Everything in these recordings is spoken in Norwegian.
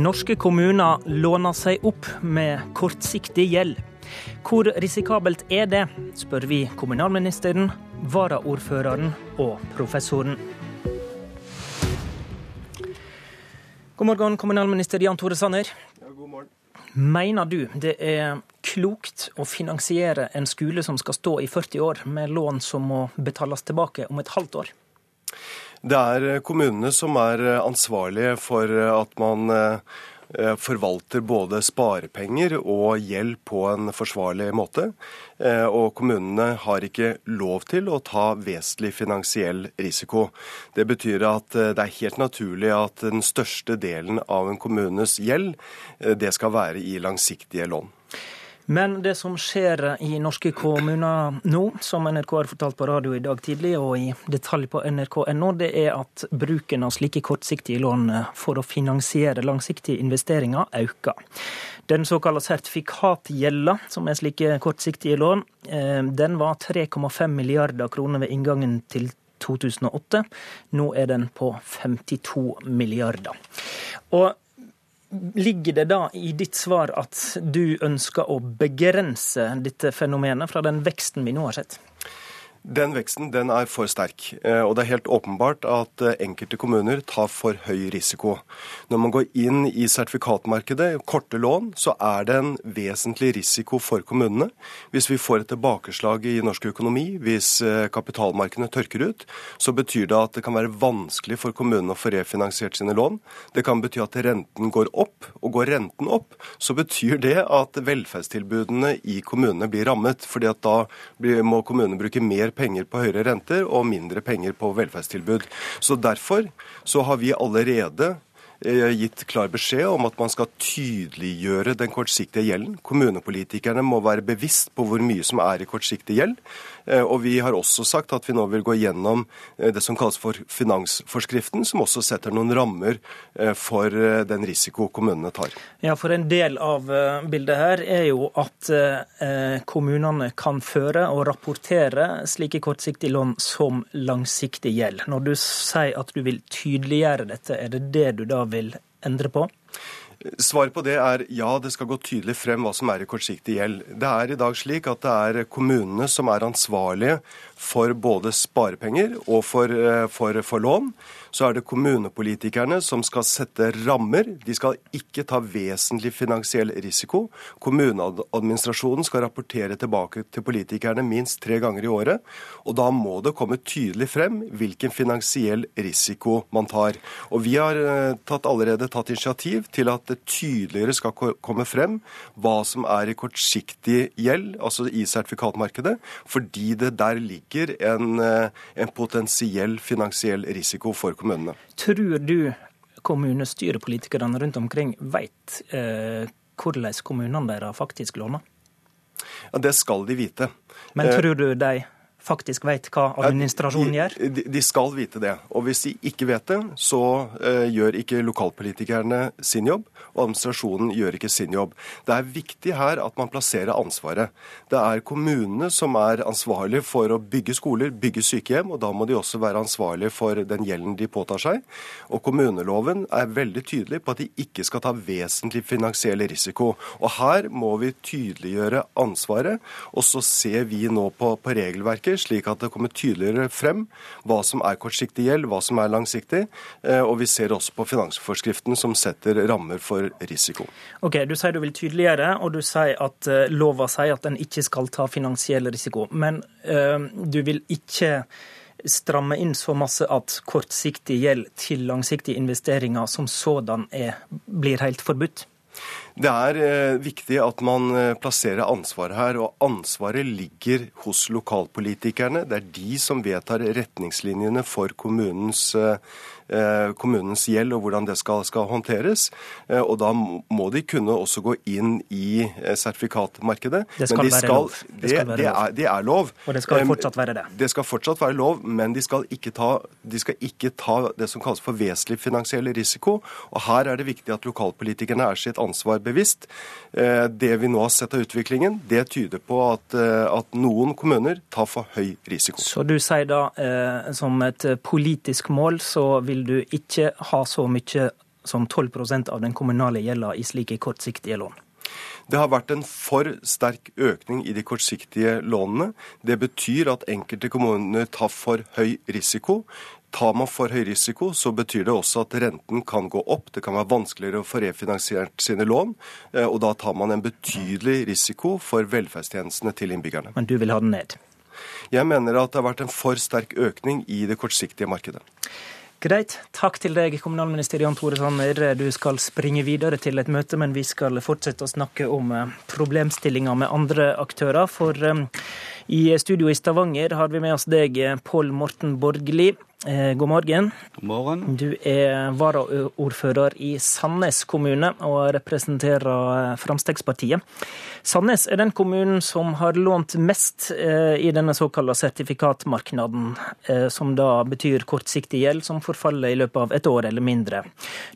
Norske kommuner låner seg opp med kortsiktig gjeld. Hvor risikabelt er det, spør vi kommunalministeren, varaordføreren og professoren. God morgen, kommunalminister Jan Tore Sanner. Ja, god morgen. Mener du det er klokt å finansiere en skole som skal stå i 40 år, med lån som må betales tilbake om et halvt år? Det er kommunene som er ansvarlige for at man eh, forvalter både sparepenger og gjeld på en forsvarlig måte. Eh, og kommunene har ikke lov til å ta vesentlig finansiell risiko. Det betyr at eh, det er helt naturlig at den største delen av en kommunes gjeld, det skal være i langsiktige lån. Men det som skjer i norske kommuner nå, som NRK har fortalt på radio i dag tidlig og i detalj på nrk.no, det er at bruken av slike kortsiktige lån for å finansiere langsiktige investeringer øker. Den såkalte sertifikatgjelda, som er slike kortsiktige lån, eh, den var 3,5 milliarder kroner ved inngangen til 2008. Nå er den på 52 milliarder. Og Ligger det da i ditt svar at du ønsker å begrense dette fenomenet fra den veksten vi nå har sett? Den veksten den er for sterk. Eh, og det er helt åpenbart at eh, enkelte kommuner tar for høy risiko. Når man går inn i sertifikatmarkedet, korte lån, så er det en vesentlig risiko for kommunene. Hvis vi får et tilbakeslag i norsk økonomi, hvis eh, kapitalmarkedene tørker ut, så betyr det at det kan være vanskelig for kommunene å få refinansiert sine lån. Det kan bety at renten går opp. Og går renten opp, så betyr det at velferdstilbudene i kommunene blir rammet. fordi at da må kommunene bruke mer penger på høyere renter og mindre penger på velferdstilbud. Så Derfor så har vi allerede Eh, gitt klar beskjed om at man skal tydeliggjøre den kortsiktige gjelden. Kommunepolitikerne må være bevisst på hvor mye som er i kortsiktig gjeld. Eh, og vi har også sagt at vi nå vil gå gjennom eh, det som kalles for finansforskriften, som også setter noen rammer for den risiko kommunene tar. Ja, for en del av bildet her er jo at kommunene kan føre og rapportere slike kortsiktige lån som langsiktig gjeld. Når du sier at du vil tydeliggjøre dette, er det det du da vil endre på? Svaret på det er ja, det skal gå tydelig frem hva som er i kortsiktig gjeld. Det er i dag slik at det er kommunene som er ansvarlige for både sparepenger og for, eh, for, for lån så er det kommunepolitikerne som skal sette rammer. De skal ikke ta vesentlig finansiell risiko. Kommuneadministrasjonen skal rapportere tilbake til politikerne minst tre ganger i året. Og da må det komme tydelig frem hvilken finansiell risiko man tar. Og vi har eh, tatt, allerede tatt initiativ til at det tydeligere skal komme frem hva som er i kortsiktig gjeld, altså i sertifikatmarkedet, fordi det der ligger en, eh, en potensiell finansiell risiko for kommunene. Tror du kommunestyrepolitikerne rundt omkring vet eh, hvordan kommunene deres faktisk låner? Ja, Det skal de vite. Men eh, tror du de faktisk vet hva administrasjonen gjør? De, de, skal vite det. Og hvis de ikke vet det, så uh, gjør ikke lokalpolitikerne sin jobb, og administrasjonen gjør ikke sin jobb. Det er viktig her at man plasserer ansvaret. Det er kommunene som er ansvarlige for å bygge skoler, bygge sykehjem, og da må de også være ansvarlige for den gjelden de påtar seg. Og kommuneloven er veldig tydelig på at de ikke skal ta vesentlig finansiell risiko. Og her må vi tydeliggjøre ansvaret, og så ser vi nå på, på regelverket regelverket, slik at det kommer tydeligere frem hva som er kortsiktig gjeld, hva som er langsiktig. Eh, og vi ser også på finansforskriften som setter rammer for risiko. Ok, Du sier du vil tydeliggjøre, og du sier at eh, lova sier at den ikke skal ta finansiell risiko. Men øh, du vil ikke stramme inn så masse at kortsiktig gjeld til langsiktige investeringer som sådan er, blir helt forbudt? Det er eh, viktig at man eh, plasserer ansvaret her, og ansvaret ligger hos lokalpolitikerne. Det er de som vedtar retningslinjene for kommunens eh, kommunens gjeld og hvordan det skal, skal, håndteres. Eh, og da må de kunne også gå inn i eh, sertifikatmarkedet. Det skal, de skal være lov. Det, være det, er, det, er, lov. Og det skal fortsatt være det. Det skal fortsatt være lov, men de skal ikke ta, de skal ikke ta det som kalles for vesentlig finansiell risiko. Og her er det viktig at lokalpolitikerne er sitt ansvar bevisst. Det vi nå har sett av utviklingen, det tyder på at, at noen kommuner tar for høy risiko. Så du sier da som et politisk mål så vil vil du ikke ha så mye som 12% av den kommunale gjelda i slike kortsiktige lån? Det har vært en for sterk økning i de kortsiktige lånene. Det betyr at enkelte kommuner tar for høy risiko. Tar man for høy risiko, så betyr det også at renten kan gå opp. Det kan være vanskeligere å få refinansiert sine lån, eh, og da tar man en betydelig risiko for velferdstjenestene til innbyggerne. Men du vil ha den ned? Jeg mener at det har vært en for sterk økning i det kortsiktige markedet. Greit. Takk til deg, kommunalminister Jan Tore Sanner. Du skal springe videre til et møte, men vi skal fortsette å snakke om problemstillinga problemstillinger med andre aktører. For eh, i studio i Stavanger har vi med oss deg, Pål Morten Borgli. Eh, god morgen. God morgen. Du er varaordfører i Sandnes kommune og representerer eh, Fremskrittspartiet. Sandnes er den kommunen som har lånt mest eh, i denne såkalte sertifikatmarknaden, som da betyr kortsiktig gjeld som forfaller i løpet av et år eller mindre.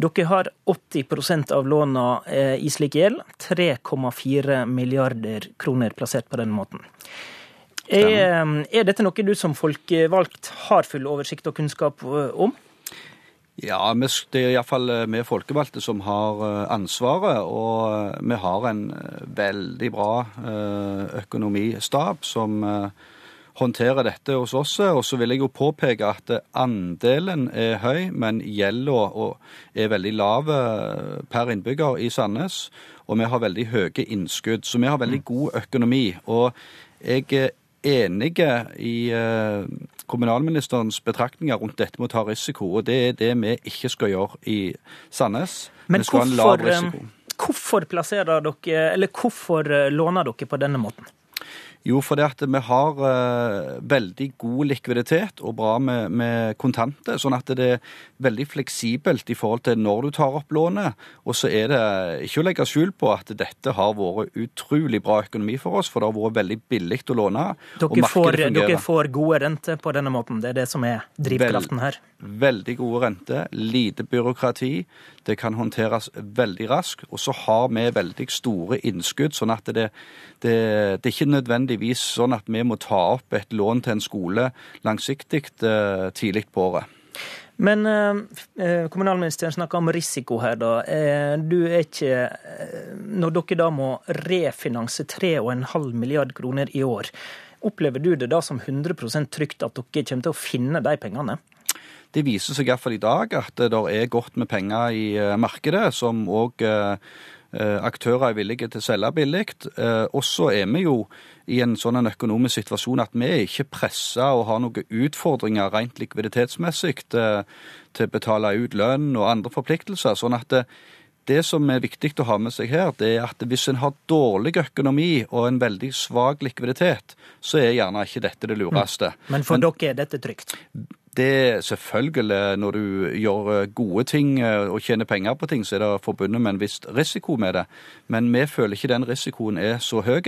Dere har 80% av låna i slik gjeld, 3,4 milliarder kroner plassert på den måten. Er, er, dette noe du som folkevalgt har full oversikt og kunnskap eh, om? Ja, det er iallfall eh, vi folkevalgte som har eh, ansvaret. Og vi har en veldig bra økonomistab som håndterer dette hos oss. Og så vil jeg jo påpeke at andelen er høy, men gjelda er veldig lav per innbygger i Sandnes. Og vi har veldig høye innskudd, så vi har veldig mm. god økonomi. Og jeg enige i eh, kommunalministerens betraktninger rundt dette med å ta risiko. Og det er det vi ikke skal gjøre i Sandnes. Men hvorfor, eh, hvorfor plasserer dere, eller hvorfor eh, låner dere på denne måten? Jo, fordi at vi har uh, veldig god likviditet og bra med, med, kontanter. Sånn at det er veldig fleksibelt i forhold til når du tar opp lånet. Og så er det ikke å legge skjul på at dette har vært utrolig bra økonomi for oss, for det har vært veldig billig å låne. Dere får, dere får, gode renter på denne måten, det er det som er drivkraften her? Veldig gode renter, lite byråkrati. Det kan håndteres veldig raskt. Og så har vi veldig store innskudd, sånn at det, det, det er ikke nødvendig nødvendigvis sånn at vi må ta opp et lån til en skole langsiktig eh, tidlig på året. Men eh, eh, kommunalministeren snakker om risiko her, da. Eh, du er ikke Når dere da må refinanse 3,5 milliard kroner i år, opplever du det da som 100% trygt at dere kommer til å finne de pengene? Det viser seg iallfall i dag at det er godt med penger i markedet, som òg Eh, aktører er villige til å selge billig. Eh, og så er vi jo i en sånn økonomisk situasjon at vi er ikke pressa og har noen utfordringer rent likviditetsmessig til, til å betale ut lønn og andre forpliktelser. sånn at det, det som er viktig å ha med seg her, det er at hvis en har dårlig økonomi og en veldig svak likviditet, så er gjerne ikke dette det lureste. Mm. Men for Men, dere er dette trygt? Det er selvfølgelig Når du gjør eh, gode ting eh, og tjener penger på ting, så er det forbundet med en viss risiko med det. Men vi føler ikke den risikoen er så høy.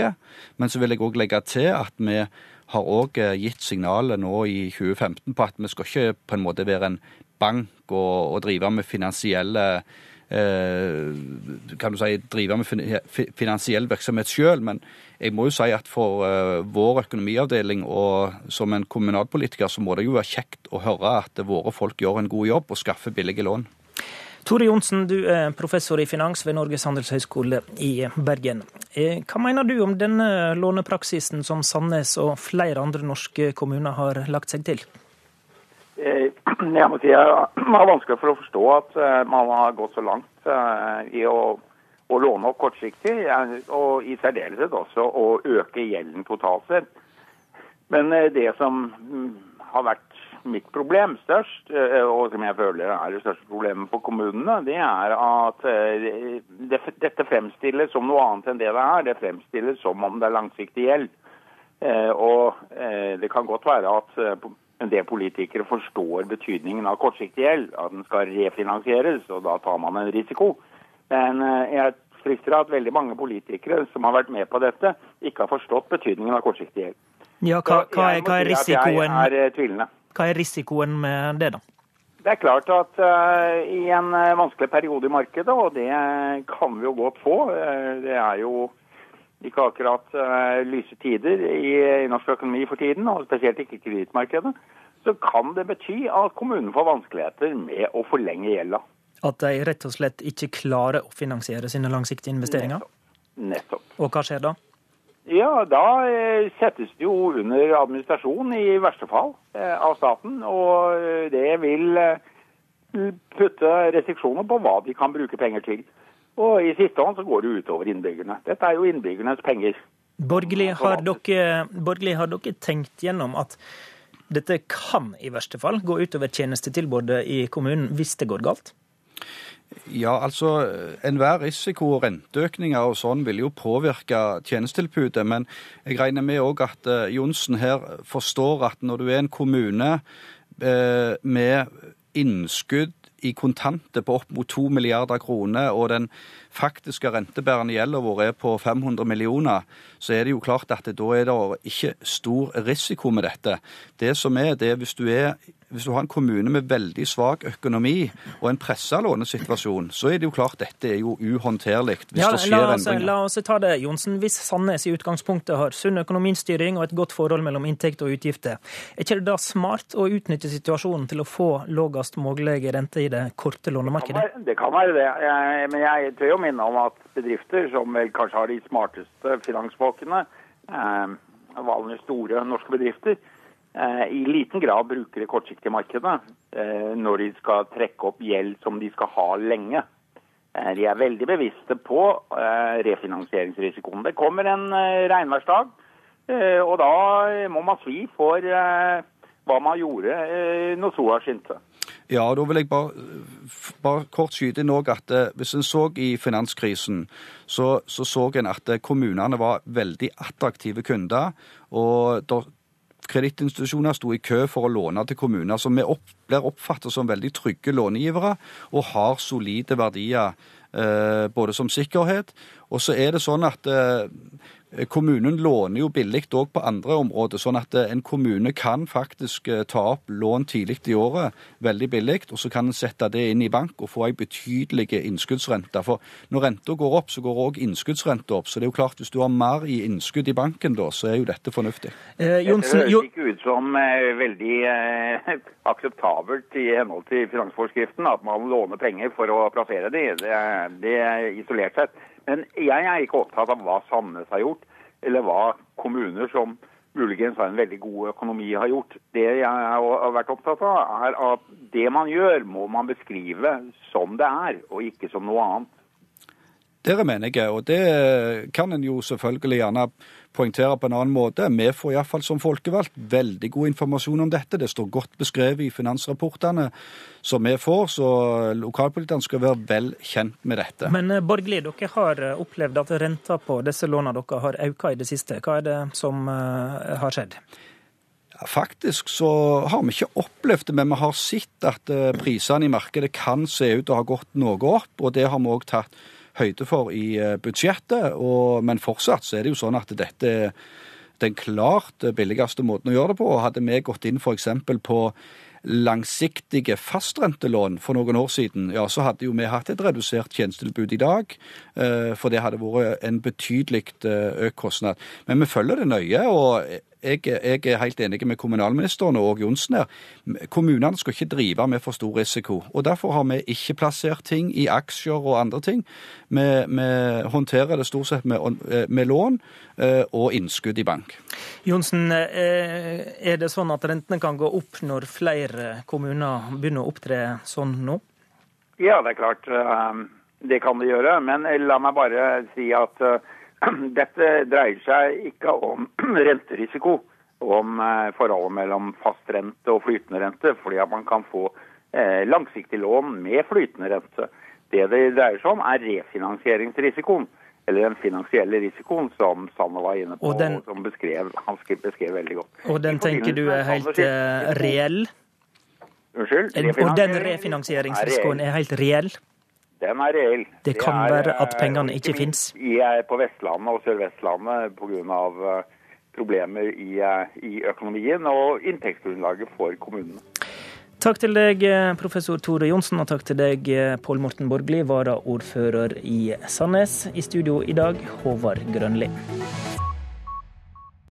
Men så vil jeg òg legge til at vi har òg eh, gitt signalet nå i 2015 på at vi skal ikke på en måte være en bank og, og drive med finansielle kan du si, drive med finansiell virksomhet sjøl. Men jeg må jo si at for uh, vår økonomiavdeling og som en kommunalpolitiker, så må det jo være kjekt å høre at våre folk gjør en god jobb og skaffer billige lån. Tore Johnsen, du er professor i finans ved Norges handelshøyskole i Bergen. Eh, hva mener du om denne lånepraksisen som Sandnes og flere andre norske kommuner har lagt seg til? Eh, jeg må si jeg har vanskelig for å forstå at man har gått så langt i å å låne opp kortsiktig, og i særdeleshet også å øke gjelden totalt sett. Men eh, det som mm, har vært mitt problem størst, eh, og som jeg føler er det største problemet for kommunene, det er at eh, dette fremstilles som noe annet enn det det er. Det fremstilles som om det er langsiktig gjeld. Og det kan godt være at en del politikere forstår betydningen av kortsiktig gjeld, at den skal refinansieres, og da tar man en risiko. Men eh, jeg frykter at veldig mange politikere som har vært med på dette, ikke har forstått betydningen av kortsiktig gjeld. Ja, hva, hva, er, hva, er risikoen, er hva er risikoen med det, da? Det er klart at uh, i en vanskelig periode i markedet, og det kan vi jo godt få uh, Det er jo ikke akkurat lyse tider i, i, norsk økonomi for tiden, og spesielt ikke kredittmarkedet, så kan det bety at kommunen får vanskeligheter med å forlenge gjelda. At de rett og slett ikke klarer å finansiere sine langsiktige investeringer? Nettopp. Og hva skjer da? Ja, da eh, settes det jo under administrasjon i verste fall eh, av staten. Og eh, det vil putte restriksjoner på hva de kan bruke penger til. Og i siste hånd så går det utover innbyggerne. Dette er jo innbyggernes penger. Borgerlig har, dere, borgerlig har dere tenkt gjennom at dette kan i verste fall gå utover tjenestetilbudet i kommunen hvis det går galt? Ja, altså enhver risiko og renteøkninger og sånn vil jo påvirke tjenestetilbudet. Men jeg regner med òg at uh, Johnsen her forstår at når du er en kommune uh, med innskudd i kontanter på opp mot to milliarder kroner, og den faktiske rentebærende gjelda vår er på 500 millioner, så er det jo klart at da er det ikke stor risiko med dette. Det som er, det er hvis du er hvis du har en kommune med veldig svak økonomi og en pressa lånesituasjon, så er det jo klart dette er jo uhåndterlig hvis ja, det skjer la oss, endringer. La oss ta det, Johnsen. Hvis Sandnes i utgangspunktet har sunn økonomistyring og et godt forhold mellom inntekt og utgifter, er ikke det da smart å utnytte situasjonen til å få lavest mulig rente i det korte lånemarkedet? Det kan være det, jeg, men jeg tør jo minne om at bedrifter som vel kanskje har de smarteste finansfolkene, eh, vanlige store norske bedrifter, Eh, i liten grad bruker det kortsiktige markedet eh, når de skal trekke opp gjeld som de skal ha lenge. Eh, de er veldig bevisste på refinansieringsrisikoen. Det kommer en regnværsdag, og da må man svi for hva man gjorde når sola skinte. Ja, da vil jeg bare, bare kort skyte inn at hvis en så i finanskrisen, så så, så en at kommunene var veldig attraktive kunder. og Kredittinstitusjoner sto i kø for å låne til kommuner som vi opp, blir oppfattet som veldig trygge långivere og har solide verdier eh, både som sikkerhet. Og så er det sånn at eh, Eh, kommunen låner jo billig òg på andre områder, sånn at eh, en kommune kan faktisk eh, ta opp lån tidlig i året veldig billig, og så kan en sette det inn i bank og få ei betydelig innskuddsrente. For når renta går opp, så går òg innskuddsrenta opp. Så det er jo klart, hvis du har mer i innskudd i banken da, så er jo dette fornuftig. Eh, Jonsen, det høres ikke ut som eh, veldig eh, akseptabelt i henhold til finansforskriften at man låner penger for å plassere de. Det, det er isolert sett. Men jeg er ikke opptatt av hva Sandnes har gjort, eller hva kommuner som muligens har en veldig god økonomi har gjort. Det jeg har vært opptatt av, er at det man gjør, må man beskrive som det er, og ikke som noe annet. Dere mener enige, og det kan en jo selvfølgelig gjerne poengtere på en annen måte. Vi får iallfall som folkevalgt veldig god informasjon om dette. Det står godt beskrevet i finansrapportene som vi får, så lokalpolitikerne skal være vel kjent med dette. Men eh, Borgli, dere har eh, opplevd at renta på disse lånene dere har økt i det siste. Hva er det som uh, har skjedd? Faktisk så har vi ikke opplevd det, men vi har sett at prisene i markedet kan se ut til å ha gått noe opp, og det har vi òg tatt høyde for i eh, budsjettet. Og, men fortsatt så er det jo sånn at dette er den klart billigste måten å gjøre det på. Hadde vi gått inn f.eks. på langsiktige fastrentelån for noen år siden, ja, så hadde jo vi hatt et redusert tjenestetilbud i dag. Eh, for det hadde vært en betydelig eh, økt kostnad. Men vi følger det nøye. og jeg, jeg, er helt enig med kommunalministeren og Johnsen her. Kommunene skal ikke drive med for stor risiko. og Derfor har vi ikke plassert ting i aksjer og andre ting. Vi, vi håndterer det stort sett med, med, lån eh, og innskudd i bank. Johnsen, eh, er det sånn at rentene kan gå opp når flere kommuner begynner å opptre sånn nå? Ja, det er klart. Eh, det kan det gjøre. Men la meg bare si at Dette dreier seg ikke om renterisiko, om eh, forholdet mellom fastrente og flytende rente, fordi at man kan få eh, langsiktig lån med flytende rente. Det det dreier seg om, er refinansieringsrisikoen. Eller den finansielle risikoen som Sanne var inne på, og, den, og som beskrev, han beskrev veldig godt. Og den tenker du er helt uh, reell? Unnskyld? Og den refinansieringsrisikoen er helt reell? Den er reell. Det kan det er, være at pengene ikke fins? På Vestlandet og Sør-Vestlandet pga. Eh, problemer i, eh, i økonomien og inntektsgrunnlaget for kommunene. Takk til deg, eh, professor Tore Johnsen, og takk til deg, Pål Morten Borgli, varaordfører i Sandnes. I studio i dag, Håvard Grønli.